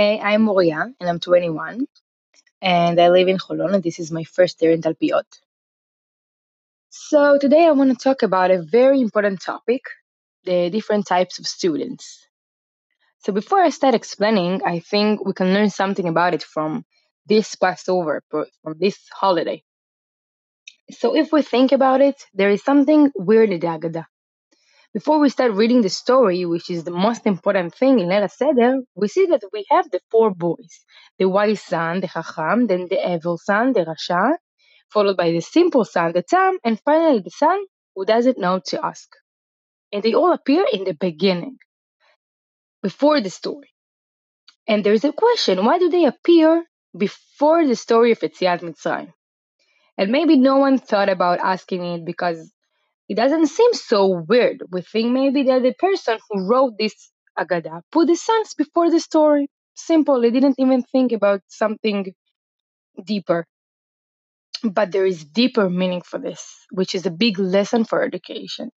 Hey, I'm Moria and I'm 21 and I live in Holon and this is my first year in Talpiot. So today I want to talk about a very important topic, the different types of students. So before I start explaining, I think we can learn something about it from this Passover, from this holiday. So if we think about it, there is something weird in the Haggadah. Before we start reading the story, which is the most important thing in Leil Seder, we see that we have the four boys. The wise son, the Chacham, then the evil son, the Rasha, followed by the simple son, the Tam, and finally the son who doesn't know to ask. And they all appear in the beginning, before the story. And there's a question, why do they appear before the story of Yetziat Mitzrayim? And maybe no one thought about asking it because it doesn't seem so weird. We think maybe that the person who wrote this Haggadah put the sons before the story. Simple. They didn't even think about something deeper. But there is deeper meaning for this, which is a big lesson for education.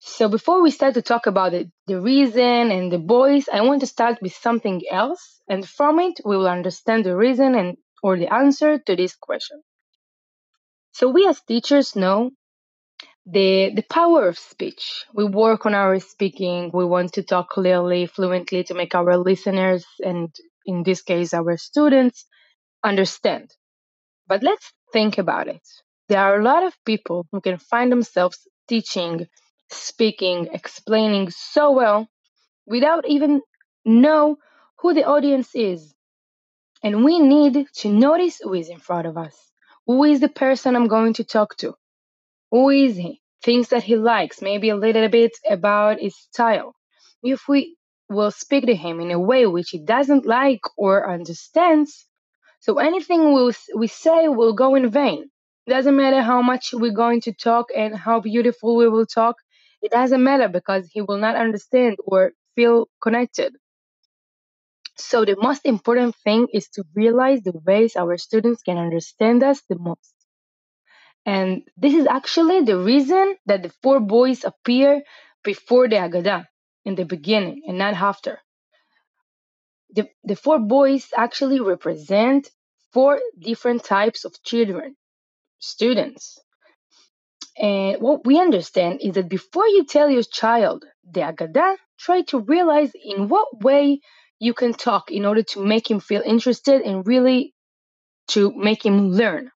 So before we start to talk about the, the reason and the boys, I want to start with something else, and from it we will understand the reason and or the answer to this question. So we as teachers know the the power of speech. We work on our speaking. We want to talk clearly, fluently to make our listeners and in this case our students understand. But let's think about it. There are a lot of people who can find themselves teaching, speaking, explaining so well without even know who the audience is. And we need to notice who is in front of us. Who is the person I'm going to talk to? Who is he? Things that he likes, maybe a little bit about his style. If we will speak to him in a way which he doesn't like or understands, so anything we we say will go in vain. Doesn't matter how much we're going to talk and how beautiful we will talk. It doesn't matter because he will not understand or feel connected. So the most important thing is to realize the ways our students can understand us the most. And this is actually the reason that the four boys appear before the Haggadah in the beginning and not after. The, the four boys actually represent four different types of children, students. And what we understand is that before you tell your child the Haggadah, try to realize in what way you can talk in order to make him feel interested and really to make him learn.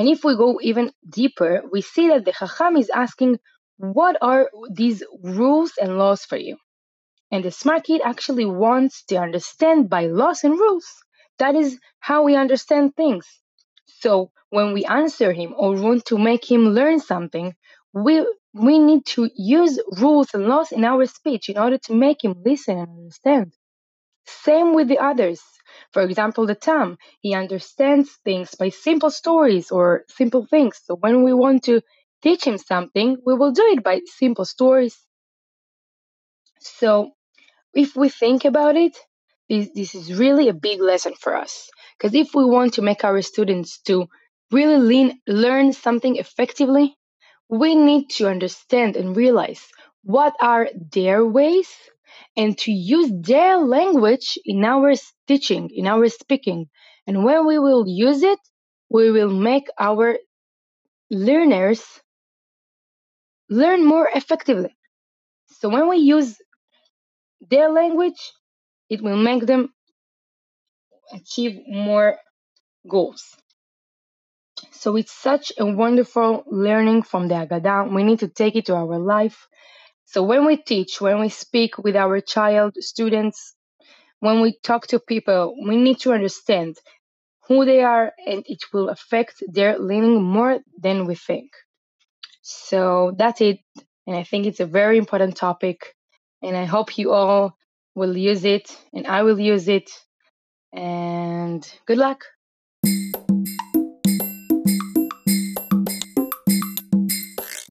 And if we go even deeper, we see that the Chacham is asking, what are these rules and laws for you? And the smart kid actually wants to understand by laws and rules. That is how we understand things. So when we answer him or want to make him learn something, we we need to use rules and laws in our speech in order to make him listen and understand. Same with the others. For example, the Tam, he understands things by simple stories or simple things. So when we want to teach him something, we will do it by simple stories. So if we think about it, this, this is really a big lesson for us. Because if we want to make our students to really lean, learn something effectively, we need to understand and realize what are their ways and to use their language in our teaching, in our speaking. And when we will use it, we will make our learners learn more effectively. So when we use their language, it will make them achieve more goals. So it's such a wonderful learning from the Haggadah. We need to take it to our life so when we teach, when we speak with our child, students, when we talk to people, we need to understand who they are and it will affect their learning more than we think. So that's it. And I think it's a very important topic. And I hope you all will use it and I will use it. And good luck.